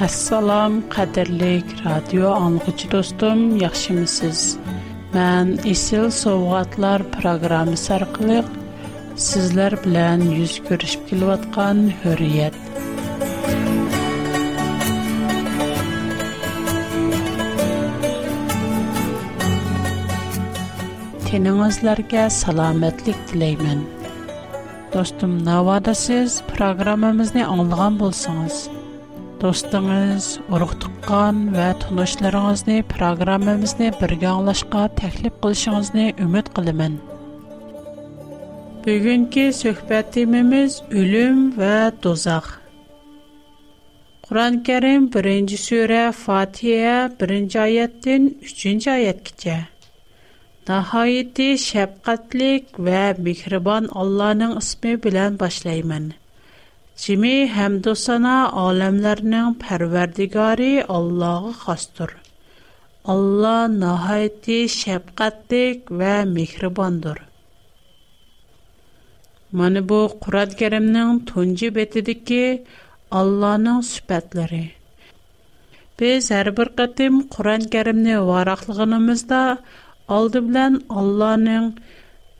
Assalom, qadrlik radio anlıqçı dostum, yaxşımısınız? Mən Isil Sovqatlar proqramı sarqılıq sizlər bilan yüz görüşüb kelayotgan hürriyet. Teningizlərə salamatlik diləyirəm. Dostum, navada siz proqramımızı anlığan bolsanız, Dostunuz, uruq ва və tunuşlarınızni proqramımızni birgə anlaşqa təklif qılışınızni ümid qılımın. Bugünkü söhbətimimiz ölüm və dozaq. Quran Kerim 1-ci sürə 1-ci 3-cü ayət keçə. Nahayiti şəfqətlik və mikriban Allahın ismi Cimi həmdosana aləmlərinin pərverdigarı Allah'a xastır. Allah nəhayəti şəfqətlik və mehribandır. Mana bu Qurad-Kərimnin tuncu betidiki Allah'ın sübətləri. Biz hər bir qətim Quran-Kərimni varaqlığımızda aldı bilən Allah'ın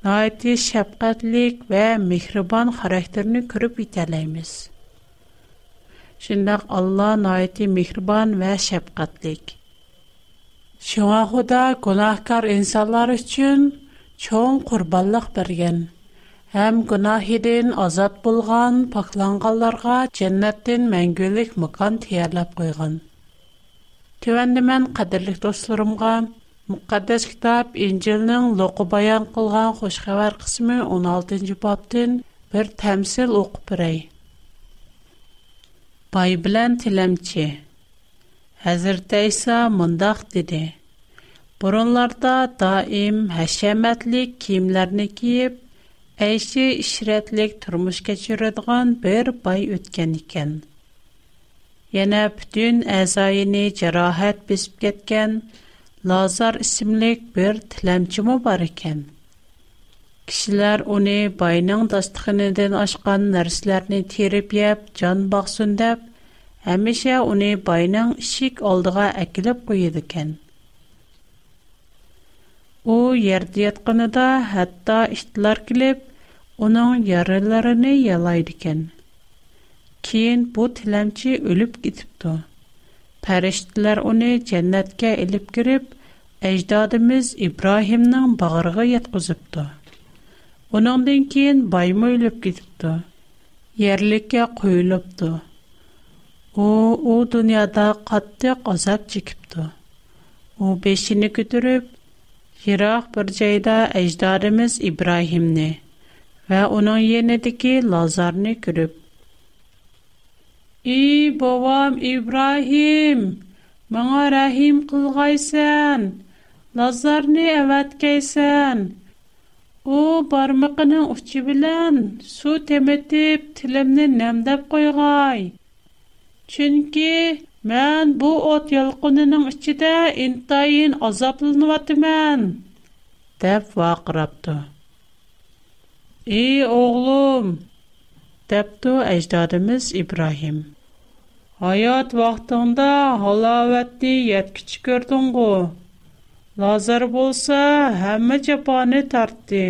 Найти шапкатлик ва михрибан характерни күреп итәләйбез. Шиндак Алла найти михрибан ва шапкатлик. Шуңа Худа гунахкар инсанлар өчен чоң курбанлык бергән. Һәм гунахидән азат булган пакланганларга дәннәттән мәңгелек мәкан тиярлап куйган. Төвәндә мен кадерлек Мүкәддәс китап Инҗилнең Луқа баян кылган хуш хәбәр кысмы 16нчы баптын бер тәмсил укып бирәй. Бай белән тилемче. Хәзер тәйса мондак диде. Буронларда даим хәшәмәтле киемләрне киеп, әйше ишрәтлек тормыш кечерәдгән бер бай үткән икән. Яна бүтән әзайыны җарахат бисеп кеткән, Lazar isimlik bir tilamchi бар bar ekan. уни uni boyning dastxonidan oshgan narsalarni terib yeb, jon bog'sin deb, уни uni boyning ishik oldiga akilib qo'yadi ekan. U yerda yotganida hatto ishtlar kelib, uning yaralarini yalaydi ekan. Keyin bu tilamchi o'lib ketibdi. Пәрештілер оны жәннәтке іліп кіріп, әждадымыз Ибрахимның бағырғы етқызыпты. Оныңден кейін байма өліп кетіпті. Ерлікке құйылыпты. у о дүниада қатты қазап чекіпті. У бешіні көтіріп, жирақ бір жайда әждадымыз Ибрахимны ва оның енедіке лазарны көріпті. И бовам Ибрахим, маңа рахим кылгайсән, назарны әвәткәйсән. У бармагының учы белән су төметеп, тиләмнән намдап койгай. Чөнки мен бу от ялкынының içидә интайын азапланывадымен, дип вакырапты. И огылым, депту аجدабыз Ибрахим, Hayat vaqtında halavətli yetkiç gördün qo. Lazar bolsa həmmə cəpanı tartdı.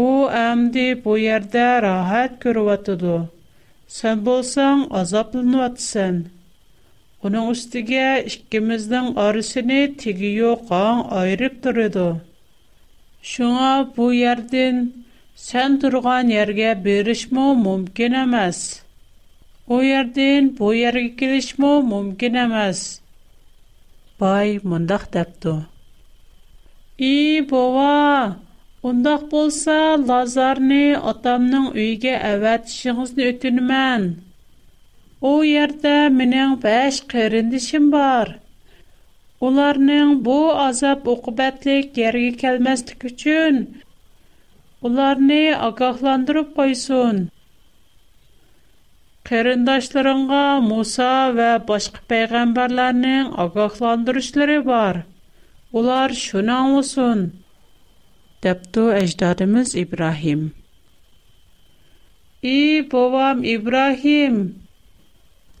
O əmdi bu yerdə rahat görüvatıdı. Sən bolsan azaplanıvatsın. Onun üstügə ikimizdən arısını tigi yoqan ayırıb duruydu. Şuna bu yerdin sən durğan yergə berişmə mümkün əməz.'' О ярден бо ярги килишмо мумгин амаз. Бай мандах дабду. И, бова, ондах болса лазарни адамның үйге авэтшыңыз нөтінімен. О ярда минен баш қириндішим бар. Оларның бо азап окубэтлик ярги келмәстік үчын. Оларни агақландырып қойсун. Керэндәшләренә Муса ва башка паягъамбарларның агахландыручлары бар. Улар шуның өчен дип тәзтү Эсдәтәмс Ибраһим. И бовам Ибраһим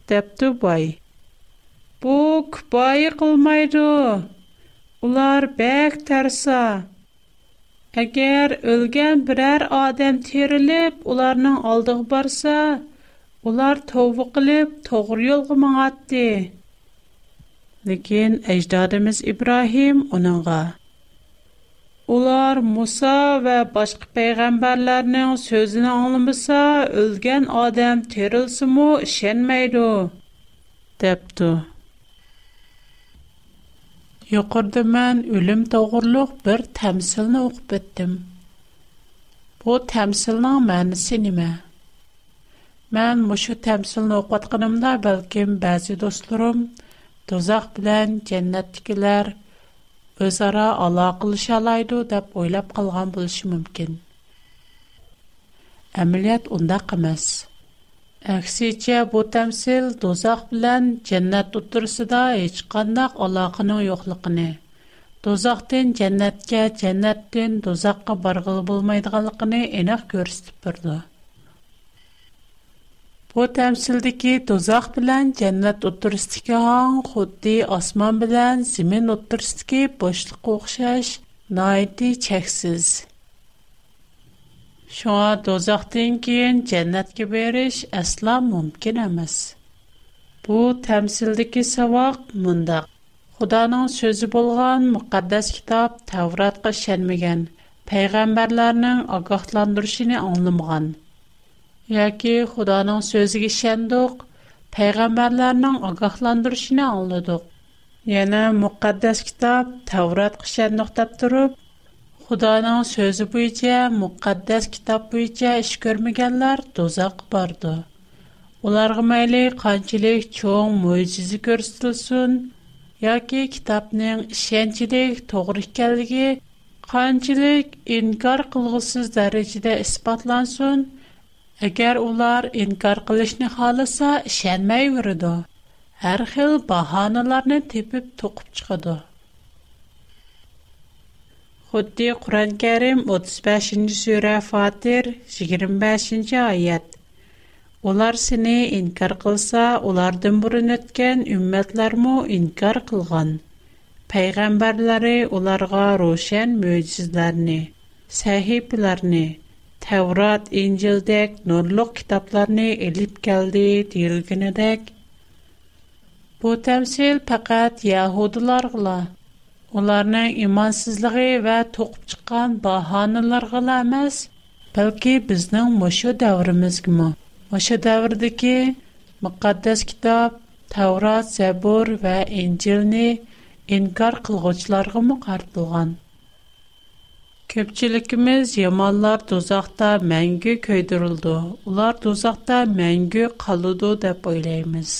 дип тәзтү бай. Бук бай кылмайды. Улар бәх тәрсә. Әгәр үлгән берәр адам терелеп, уларның барса, Улар тәүбе кылып, тогры ялгы маңатты. Ләкин әҗдадыбыз Ибрахим уныңга: "Улар Муса ва башка пәйгамбәрләрнең сөзіні аңламаса, өлгән адам терилсәме ишенмәйди" депту. Йоқырды мен үлім тоғырлық бір тәмсілні оқып біттім. Бұл тәмсілнің мәнісі немі? Мен мушу тәмсилне оқытқанымда бәлкем бәзі достларым тозак белән дикеләр өзара ала кылыша алайды деп ойлап калган булышы мөмкин. Әмилият унда кымас. Әксичә бу тәмсил тозак белән дәннәт тутырсыда һеч кандак алакының юклыгын. Тозактан дәннәткә, дәннәттән тозакка баргыл булмайдыганлыгын энәк күрсәтеп бирде. Bu təmsildəki dozaq bilən cənnət oturistikə han xuddi osman bilən zimin oturistikə boşluq oxşaş, naiti çəksiz. Şoğa dozaqdan keyin cənnətə veriş əsla mümkün emas. Bu təmsildəki savaq mındaq. Xudanın sözü bolğan müqəddəs kitab Tavratqa şənmigən, peyğəmbərlərinin ağahlandırışını anlamğan. yoki xudoning so'ziga ishondik payg'ambarlarning ogohlantirishini anglidik yana muqaddas kitob tavratga ishandiq deb turib xudoning so'zi bo'yicha muqaddas kitob bo'yicha ish ko'rmaganlar do'zaxga bordi ularga mayli qanchalik cho'ng mo'jiza ko'rsatilsin yoki kitobning ishonchlik to'g'ri ekanligi qanchalik inkor qilg'usiz darajada isbotlansin Əgər onlar inkar qilishni xalasa, şənməyveridu. Hər xil bahanalarını tepib toqub çıxıdı. Xuddi Qur'an-Kərim 35-ci surə Fatir 25-ci ayət. Onlar seni inkar qılsa, onlardan burun ötən ümmətlərmü inkar qılğan. Peyğəmbərləri onlara roşən möcüzələrini, səhifələrini, Таврат, Инжил дәк, Нон Лох китапларны алып келде, телгендәк. Потенсиел фаҡат яһудиларла, оларның имансызлыгы ве туҡып чыҡкан баһаноларға ламыз, бәлки безнең мошы дәврбезгә мо. Моша дәврҙәки мөҡәддәс китап Таврат, Сәбор ва Инжилне инкар ҡылыучыларға мо ҡартыған. Köpçülükümüz yamanlar dozaqda məngü köydürüldü. Ular dozaqda məngü qalıdı deyə oylayırıq.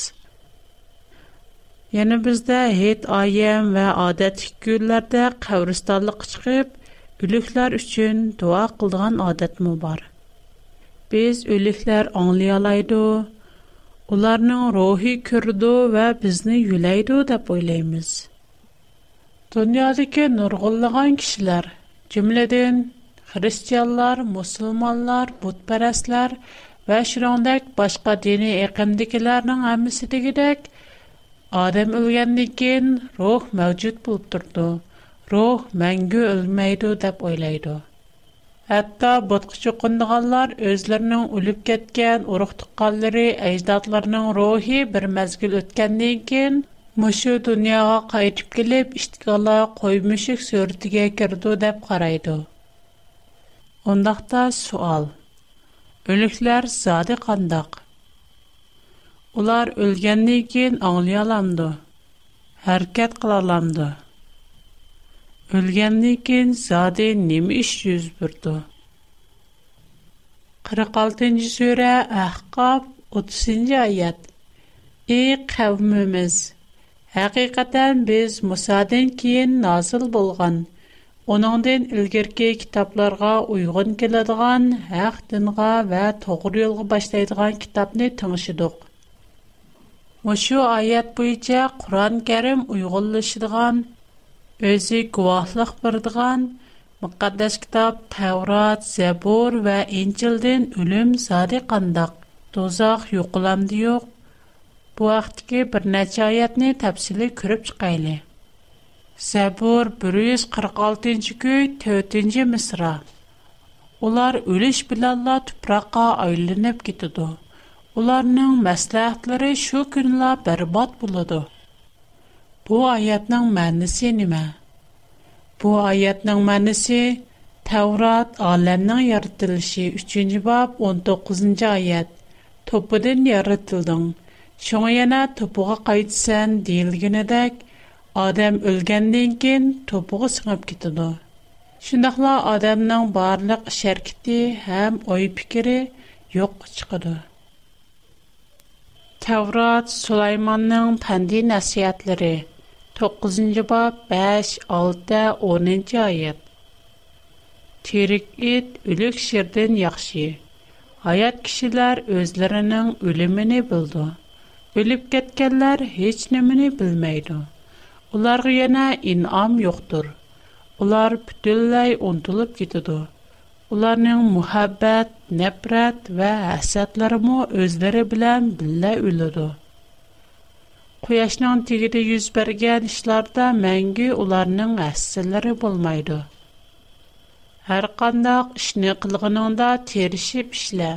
Yəni bizdə heyt ayəm və adətlik günlərdə qəbristanlıq çıxıb, ölüklər üçün dua qıldığan adət mü var? Biz ölüklər anlayalaydı, ularning ruhi kirdu va bizni yulaydi deb o'ylaymiz dunyodagi nurg'unlagan kishilar Cümleden Hristiyanlar, Müslümanlar, Budperestler ve şirondak başka dini ekimdikilerin hamisi de gidek Adem ölgenlikin ruh mevcut bulup durdu. Ruh mengü ölmeydu dep oylaydı. Hatta bıtkışı kunduğallar özlerinin ölüp ketken uruhtuqalları ejdatlarının ruhi bir mezgül ötkenliyken Мүші дүнияға қайтып келіп, іштігала қоймүшік сөртіге кірді деп қарайды. Ондақта суал. Өліклер зады qandaq. Олар өлгенне кейін аңлы аламды. Әркет қылаламды. Өлгенне кейін зады немі 46-нчы сүре Әхқаб 30-нчы аят. Эй қавмымыз! Хақиқатан біз Мусаден кейін назыл болған, оныңден үлгерке китапларға ұйғын келедіған, әқ дынға вә тоғыр елғы баштайдыған китапны тұңшыдық. Мұшу аят бойынша Құран кәрім ұйғылышыдыған, өзі күвахлық бірдіған, мұқаддас китап Тәурат, Зәбур вә Инчілден үлім сады қандық, тозақ юқыламды йоқ, Бу аятке бер нәчаятне тафсиле күриб чыкайлы. Сабур 146нче көй 4нче мısра. Улар өлеш белән ла топраğa айылынып кит е. Уларның мәсләхәтләре шу күннәләр бербат булды. Бу аятның мәнисе ниме? Бу аятның мәнисе Таврот 3нче бап 19нче аят. Топының ярытдылдың Шоңа яна топуға қайтсан дейілгенедек, адам өлгенден кен топуға сыңып кетіду. Шындақла адамның барлық шәркеті әм ой пікірі йоқ чықыды. Таврат Сулайманның 9 5-6-10 айет. Терік ет үлік шерден яқши. Аят kişiler өзлерінің өліміне бұлды. Ölüb ketkenler hiç nemini bilmeydi. Ularga yana inam yoktur. Ular bütünley unutulup gitidi. Ularning muhabbat, nefrat va hasadlarimi o'zlari bilan billa o'ladi. Quyoshning tegida yuz bergan ishlarda mangi ularning hassallari bo'lmaydi. Har qandoq ishni qilganingda terishib ishla.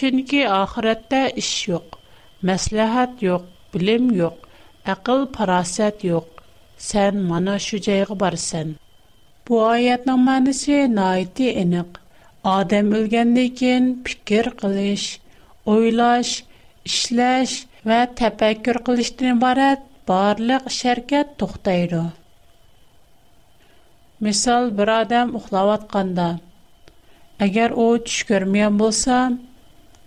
Chunki oxiratda ish yo'q. maslahat yo'q bilim yo'q aql farosat yo'q san mana shu joyga borsan bu oyatning ma'nosi noiti aniq odam o'lgandan keyin fikr qilish o'ylash ishlash va tafakkur qilishdan iborat barliq sharkat to'xtaydi misol bir odam uxlayotganda agar u tush ko'rmagan bo'lsa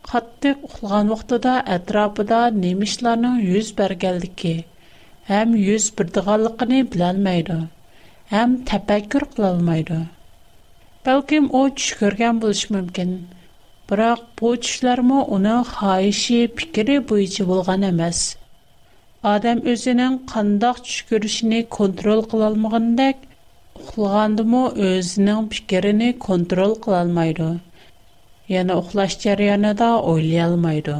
qattiq uxlagan vaqtida atrofida nemishlarning yuz berganligi ham yuz birdig'anligini bilolmaydi ham tafakkur qilolmaydi balkim u tush ko'rgan bo'lishi mumkin biroq bu tushlarmi uni xohishi fikri bo'yicha bo'lgan emas odam o'zining qandoq tush ko'rishini kontrol qilolmagandek uxlagandimi o'zining fikrini kontrol qilolmaydi yəni uxlaş cəryanında oylayalmaydı.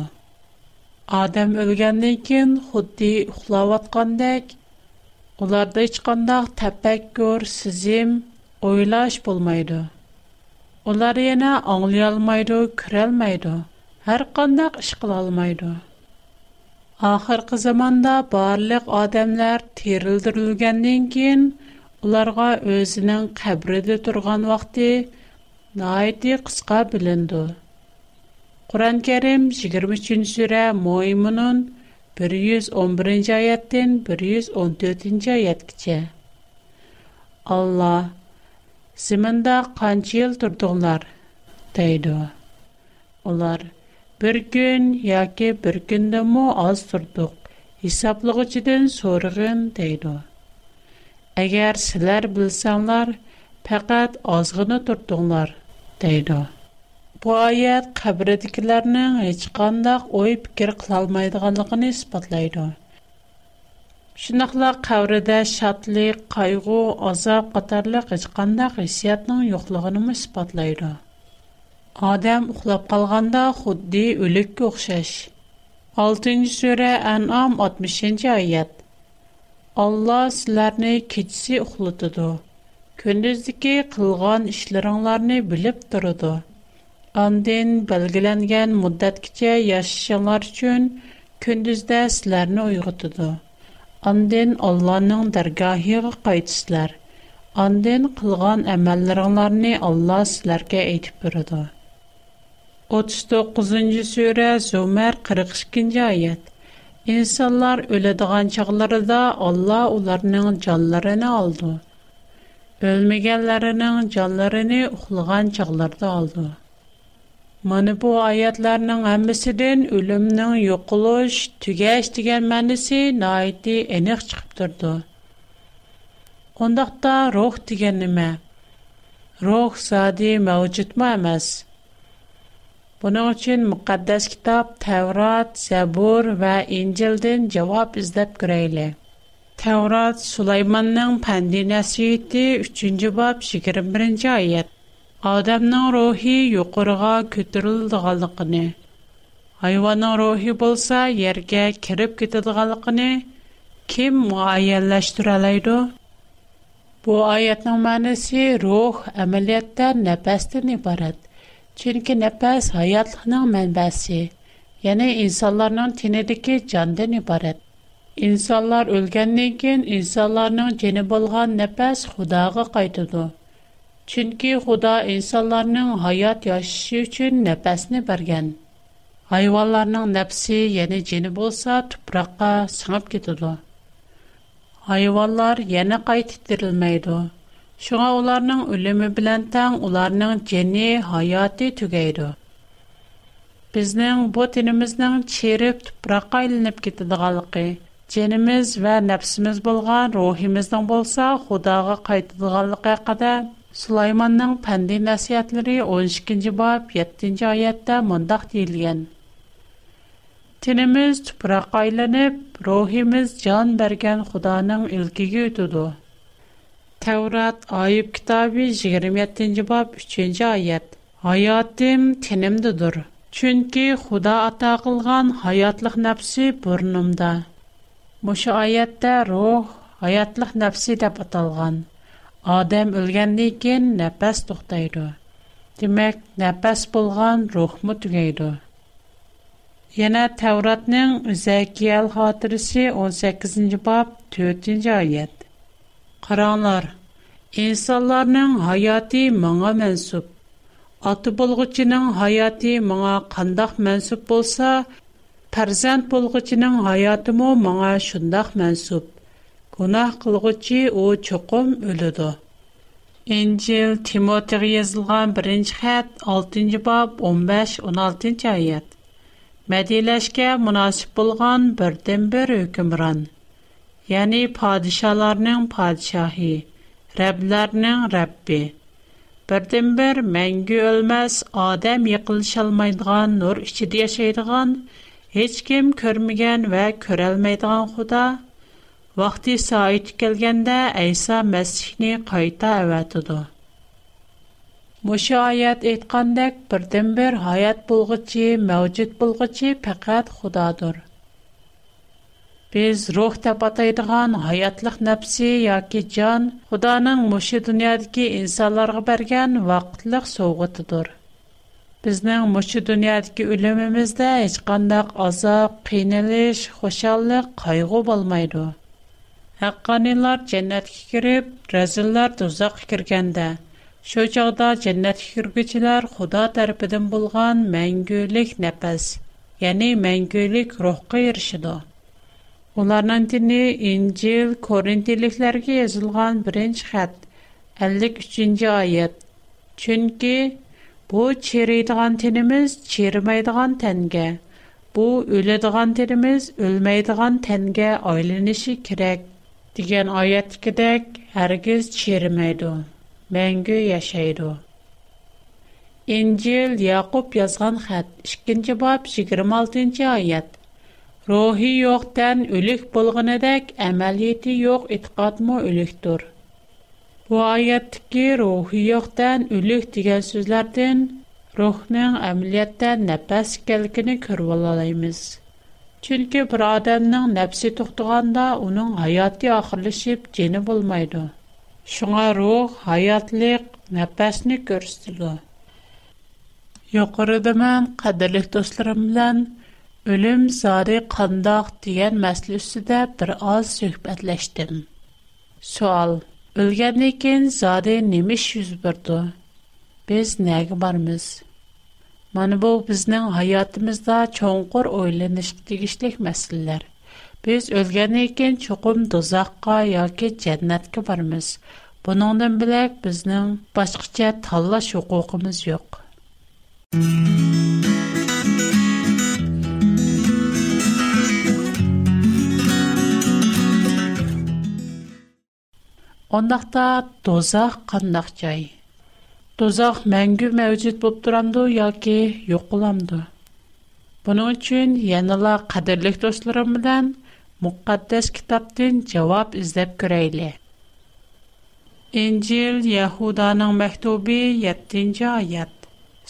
Adam ölgəndən kən xuddi uxlayatqandək ularda heç qandaq təfəkkür, sizim, oylaş olmaydı. Onlar yana anlayalmaydı, kirəlməydi. Hər qandaq iş qıla almaydı. Axırkı zamanda barlıq adamlar terildirilgəndən kən ularga özünün qəbrində turğan vaxtı найти қысқа білінді. Куран кәрім 23-ші сүрі Мойымының 111 аяттен 114-ші аят Алла, сымында қанчы ел тұрдыңлар, дейді. Олар, бір күн, яке бір күнді му аз тұрдық, исаплық үшіден сорығын, дейді. Әгер сілер білсаңлар, пәкәт азғыны тұрдыңлар, дейдо. Буая хаберет килләрнең هیچ кендәк ой-фикер кылалмыйдыганлыгын испатлыйды. Шунлыклар каврида шатлык, кайгы, азап катарлы هیچ кендәк кисиятның юклыгын испатлыйды. Адам ухлап калганда худди өлеккә охшаш. 6-нче сүре, ан'ам 60-нче аят. Алла силәрне кичсе ухлытыды. Күндүзке қылған ишлерин арне билеп турду. Андан белгиленген мөддәтке чей яшьчлар үчүн күндүздә сөйләрне уйғытыды. Алланың даргаһыга кайтышлар. Андан қылған амәлләрин Алла силергә әйтэп бирде. 39-нчы сүре, Зумар 42-нҗи аят. Иnsanнар өледеган чагырларында Алла уларның җанларын алды. Ölmegenlerinin canlarını uxlagan çağlarda aldı. Mana bu ayetlerinin hemisinden ölümünün yokuluş, tügeş degen mənisi naiti enik çıxıp durdu. Ondaqda ruh degen nime? Ruh zadi mevcut mu emas? Bunun için müqaddes kitab, Tevrat, Zəbur və İncil'den cevap izləb göreyli. Tevrat Süleyman'ın Pendi Nesiyeti 3. bab 21. ayet. Adamның ruhi yuqurğa көтөрүлдүганлыгын, hayvanның ruhi bolsa yerге кирип кетидиганлыгын kim muayyenləşdirə alaydı? Bu ayətin mənası ruh əməliyyatda nəfəsdən ibarət. Çünki nəfəs həyatlığın mənbəsi, yəni insanların tinidəki candan ibarət. İnsanlar ölgenden ken insanların jene bolğan nefes Xudağa qaytıdı. Çünki Xuda insanların hayat yaşışı üçün nefesni bergen. Hayvanların nefsi yeni jene bolsa tuproqqa sığıp ketidı. Hayvanlar yeni qaytıtdırılmaydı. Şuğa onların ölümü bilen tan onların jene hayatı tügeydi. Biznin bu tinimizning çirip tuproqqa Женіміз вәр нәпсіміз болған рухиміздің болса ғудағы қайтылыға қайқа да Сулайманның пәндей нәсі әтліри 12-й бап 7-й айеттә мұндақ дейілген. Теніміз айланып, рухиміз жан бәрген ғуданың үлгігі үйтуду. Тәурат Айып кітаби 27-й бап 3-й айет. Айатым тенімді дұр, ата қылған ғайатлық нәп Мошы аятдә рух, хаятлык нәфси дип аталган. Адам өлгәндән кин нәфәс туктайды. Демәк, нәфәс булган рух мы тугайды. Яна Тавратның Зәкиял хатирәсе 18-нче бап 4-нче аят. Караңнар, Инсанларның хаяти моңа мәнсуб. Аты булгычының хаяти моңа кандак мәнсуб булса, Farzant bolugichining hayati mo'nga shunday mansub. Gunoh qilguchi u choqom o'ladi. Injil Timotiyga yozilgan 1-xat 6-bob 15-16-oyat. Mediyleshga munosib bo'lgan birdan-bir hukmron. Ya'ni podsholarning podshohi, roblarning Rabbi. Birdan-bir meng'ulmas, odam yiqilisholmaydigan nur ichida yashaydigan hech kim ko'rmagan va ko'rolmaydigan xudo vaqti soat kelganda ayso masihni qayta avatidi mushu oyat aytgandek birdan bir hayot bo'lg'ichi mavjud bo'lg'ichi faqat xudodir biz ruh deb ataydigan hayotlıq nafsi yoki jon xudoning mushu dunyodagi insonlarga bergan vaqtliq sovg'atidir Bizning mushu dunyodagi o'limimizda hech qanday azob, qiynalish, xoshallik, qayg'u bo'lmaydi. Haqqoniylar jannatga kirib, razillar do'zaxga kirganda, shu chog'da jannatga kirguchilar Xudo tarafidan bo'lgan mangulik nafas, ya'ni mangulik ruhga erishadi. Ularning dini Injil Korintiliklarga yozilgan 1 xat 53-oyat. Chunki Bu çeriydiğan tenimiz çerimaydiğan tenge. Bu ölediğan tenimiz ölmeydiğan tenge aylanışı kerek. Digen ayetlikidek hergiz çerimaydı. Mengü yaşaydı. İncil Yaqub yazğan xat 2-ci bab 26-cı ayət. Ruhi yoxdan ölük bulğunadək əməliyyəti yox itiqadmı ölüktür. Bu ayetki ruhiyyoktan ülük digen sözlerden ruhnen ameliyatta nefes gelgini kırvalalıyımız. Çünkü bir adamın nefsi tuttuğanda onun hayatı akırlaşıp geni bulmaydı. Şuna ruh, hayatlık, nefesini görüştüldü. Yokarı demen kaderlik dostlarımdan ölüm zari kandak diyen meslüsü de bir az Sual Sual Ölgəndən zade zadə yuz yüz Biz nəyə barmiz. Mana bu bizning həyatımızda çonqur oylanışqa tegishlik məsələlər. Biz ölgəndən kən çoxum dozaqqa yoki cənnətə barmiz. Buningdan bilak bizning boshqacha tanlash huquqimiz yo'q. Ондақта дозақ қандақ жай. Дозақ мәңгі мәуцет болып тұранды, яке ек оламды. Бұның үшін еніла қадірлік достырым білен мұққаддес кітаптың жауап іздеп күрейлі. Инжил Яхуданың мәхтубі 7-ci аят.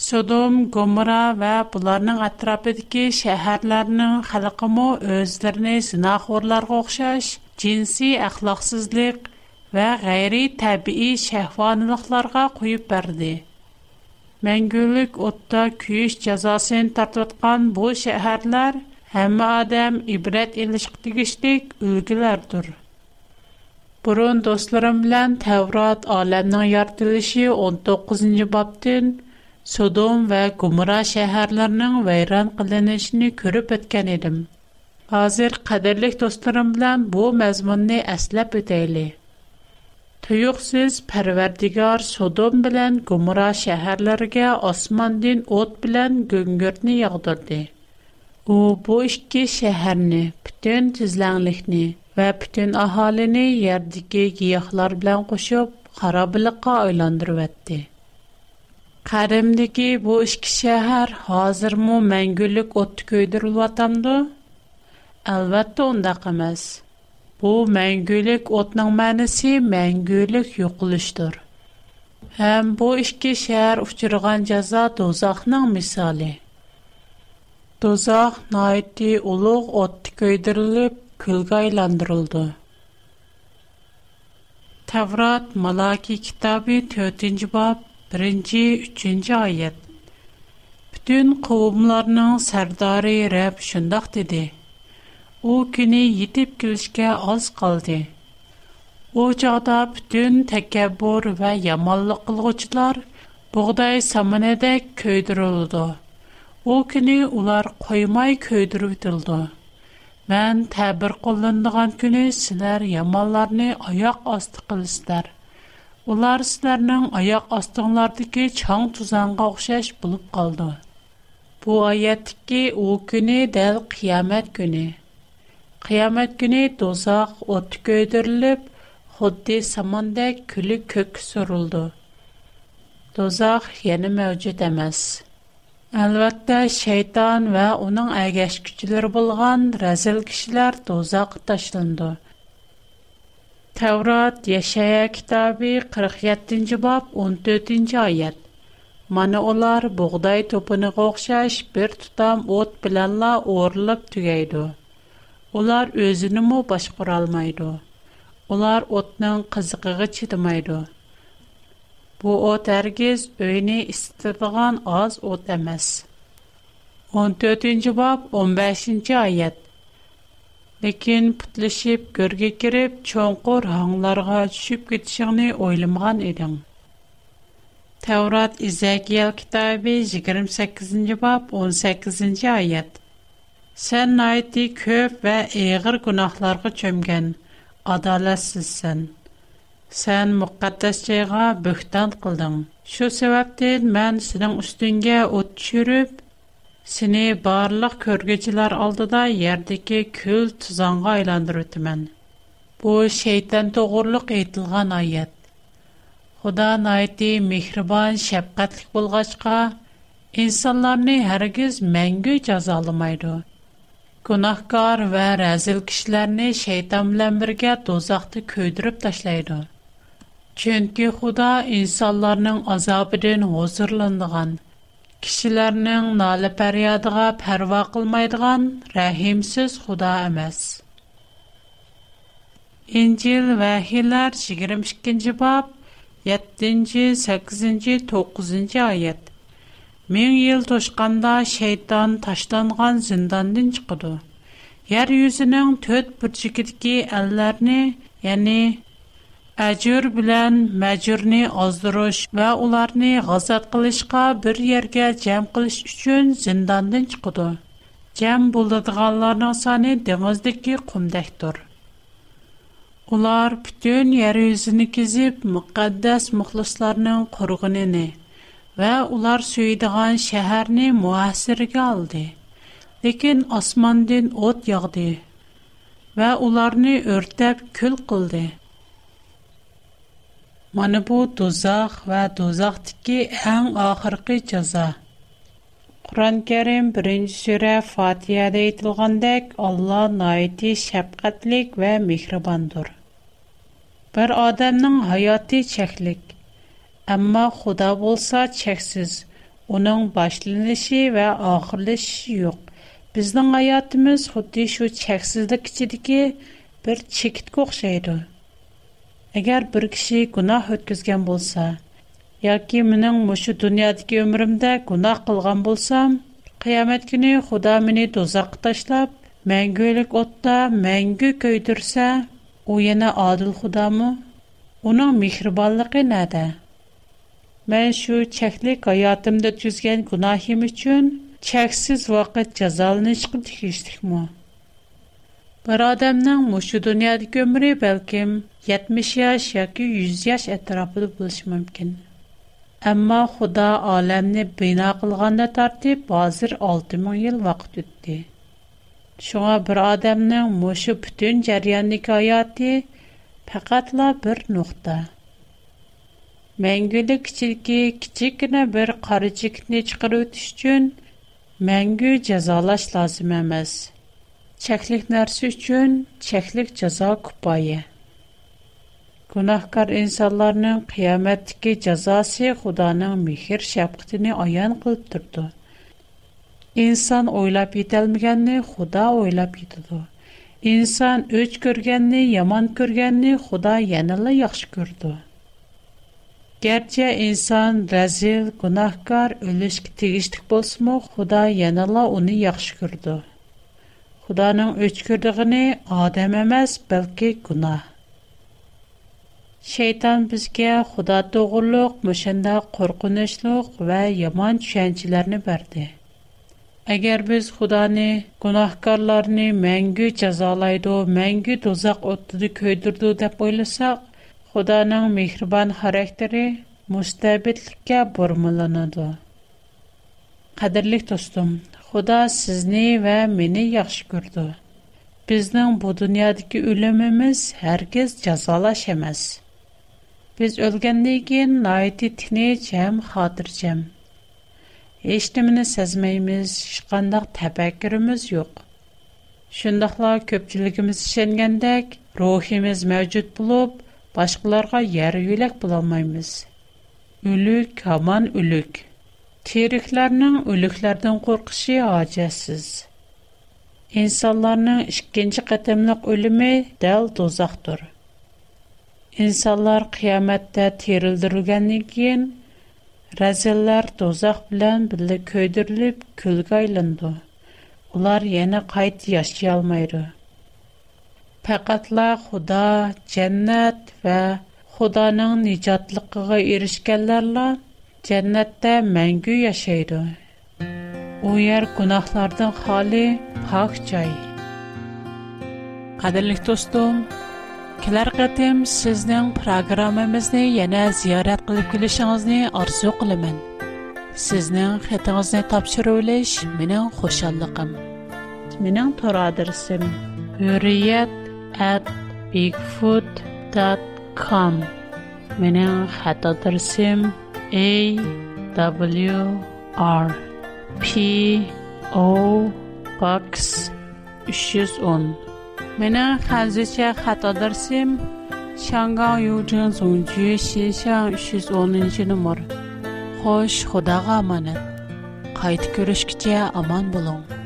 Содом, Гомора ва бұларның атырапыдекі шәһәрләрінің қалқымы өздеріне зинақ орларға оқшаш, джинси әқлақсызлық, və qeyri-təbii şəhvanlıqlara qoyub bərdi. Məngülük otda küyüş cəzasını tartıyatqan bu şəhərlər həmmə adam ibrət ilişq digişlik ülgülərdir. Burun dostlarım bilən Təvrat aləminin yaratılışı 19-cu babdın Sodom və Gomora şəhərlərinin vəyran qılınışını görüb ötkən edim. Hazır qədərlik dostlarım bilən bu məzmunni əsləb ötəyli. Tuyuqsiz Pərverdigar Sodom bilən Gomora şəhərlərə osmandin ot bilən göngürtni yağdırdı. U bu iki şəhərni, bütün tizlənlikni və bütün əhalini yerdəki giyahlar bilən qoşub xarabilikqa aylandırıvətdi. Qarimdəki bu iki şəhər hazırmı məngülük ot köydürülvatamdı? Əlbəttə ondaq emas. Bu məngülük otning mənisi məngülük yoxuluşdur. Həm bu iki şəhər uçurğan cəza dozaqның misali. Dozaq naiti uluq otdi köydürülüb külgə aylandırıldı. Tevrat Malaki kitabı 4-cü bab 1-ci 3-cü ayət. Bütün qovumlarının sərdarı Rəbb şundaq dedi: У күне йетеп килүшке аз калды. У чата бүтән тәкәббур ва яманлык кылгучылар бугъдай самныдә көйдүрүлде. У күне улар коймай көйдүрүтілде. Мен тәбир кулланылган күне силәр яманларны аяқ асты кылсынар. Улар силәрнең аяқ астыңларда ки чаң тузанга охшаш булып калды. Бу аяттик ки у күне qiyomat kuni do'zax o'tga ko'ydirilib xuddi samonda kuli ko'kka surildi do'zax yana mavjud emas albatta shayton va uning agashkuchilari bo'lgan razil kishilar do'zaxqa tashlandi tavrot yashaya kitobi 47 yettinchi bob 14 to'rtinchi oyat mana ular bug'doy to'piniga o'xshash bir tutam o't bilanla o'rilib tugaydi Олар өзіні му баш қоралмайду. Олар отның қызықығы чидимайду. Бу от әргіз өйни істырдыған аз от дәмэс. 14-нч ба 15-нч айад. Лекин пытлишип, көргекирип, чонқор ханғыларға чүшіп кетшіңни ойлымған идің. Таврат изя киял китаеби 28-нч ба 18-нч айад. Sən naiti köp və əğir günahlarga çömgən, adalətsizsən. Sən müqəddəs cəyğa böhtan qıldın. Şu səbəbdən mən sənin üstüngə ot düşürüb, səni barlıq körgücülər aldıda yerdəki kül tuzanğa aylandırıtımən. Bu şeytan toğurluq etilgan ayət. Худа найти мехрибан, шәфкатьлек булгачка, инсанларны һәргиз мәңге җәзаламайды. Günahkar və rəzil kişilərini şeytan ilə birgə dozaqda köydürüb daşlaydı. Çünki Xuda insanların azabının hozurlandığan, kişilərinin nalı pəryadığa pərva qılmaydıqan rəhimsiz Xuda əməz. İncil 22 bab 7-ci, 8-ci, 9 Мең ел тошканда шейтан ташланған зиндандын чықыды. Яр юзінің төт бүрчікідікі әлләрні, яны әжір білән мәжірні аздырыш ва оларны ғазат қылышқа бір ерге жәм қылыш үшін зиндандын чықыды. Жәм болдыдығаларның саны деңіздікі құмдәктір. Улар бүтін яр юзіні кезіп, мұқаддәс мұқлысларының құрғынені – ва улар сөйдиган шәһәрне муасиргә алды. Ләкин османдан от ягды. Ва уларны өртәп күл кылды. Мана бу дозах ва дозах тики һәм ахыркы җаза. Куран Кәрим 1-нче сүре Фатиядә әйтелгәндәк, Алла найти шәфкатьлек ва мехрибандыр. Бер адамның хаяты чәклек. Әмма Худа болса чексіз. Оның башланышы ва ахырлышы юк. Біздің hayatımız xuddi shu cheksizlik ichidagi bir chekitga o'xshaydi. Agar bir kishi gunoh o'tkazgan bo'lsa, yoki mening mushu dunyodagi umrimda gunoh qilgan bo'lsam, qiyomat kuni Xudo meni do'zaxga tashlab, мәңгілік отта мәңгі көйдірсе, о yana adil xudomi uning mehribonligi nada Mən şu çəklik həyatımda düzgən günahım üçün çəksiz vaqt cəzalanışqı tikişdikmi? Bir adamın məşu dünyadakı ömrü bəlkəm 70 yaş yoki 100 yaş ətrafında buluş mümkün. Amma Xuda aləmni bina qılğanda tərtib hazır 6000 il vaxt ötdü. Şoğa bir adamın məşu bütün cəryanlık həyatı faqatla bir nöqtə. мәңгүлік кичілкі кичіккіні бір қары чекітіне чықыру өтіш үшін мәңгі жазалаш лазым әмәз. Чәклік нәрсі үшін чәклік жаза күпайы. Günahkar insanların kıyametteki cezası Xudanın mihir şapkıtını ayan kılıp durdu. İnsan oylap yetelmeyenini Xuda oylap yetudu. İnsan öç görgenini, yaman görgenini Xuda yenile yaxşı gördü. Gerçi insan rəzil, günahkar, ölüşkə tegişlik bolsunmu, Xuda yanala onu yaxşı gördü. Xudanın öçkürdüğünü adam emas, bəlkə günah. Şeytan bizga Xudo to'g'riliq, mushanda qo'rqinchliq va yomon tushunchalarni berdi. Agar biz Xudoni gunohkorlarni mangu jazolaydi, mangu dozoq o'tida kuydirdi deb o'ylasak, Худаанын мехрибан характери мустабитликке бурмуланады. Кадирлик достум, Худа сизни ва мени жакшы көрдү. Биздин бу дүйнөдөгү өлүмүбүз ар кез жазалаш эмес. Биз өлгөндөн кийин найти тинеч жам хатырчам. Эчтимини сезмейбиз, эч кандай тафаккурубуз жок. Шундайлар көпчүлүгүбүз ишенгендек, рухимиз мавжут başqalarga yarı yo'lak bo'lolmaymiz o'lik hamon o'lik teriklarning o'liklardan qo'rqishi hojatsiz insonlarning ikkinchi qatimliq o'limi dal do'zaxdir insonlar qiyomatda terildirilgandan keyin razillar do'zax bilan birga ko'ydirilib ko'lga aylandi ular yana qayt yashayolmaydi faqatla xudo jannat va xudoning nijotligiga erishganlarla jannatda mangu yashaydi u yer gunohlardan xoli pok joy qadrli do'stim kelar qatim sizning programmamizni yana ziyorat qilib kelishingizni orzu qilaman sizning xatingizni topshirilish mening xushalliqim mening to'r adresim hurriyat at bigfoot.com менен хататырсым a w r p o box 310 менен ханзыча хататырсым 香港邮政总局西向310 номер. Хош, Худага аманын қайты көрүшкүчө аман болуң.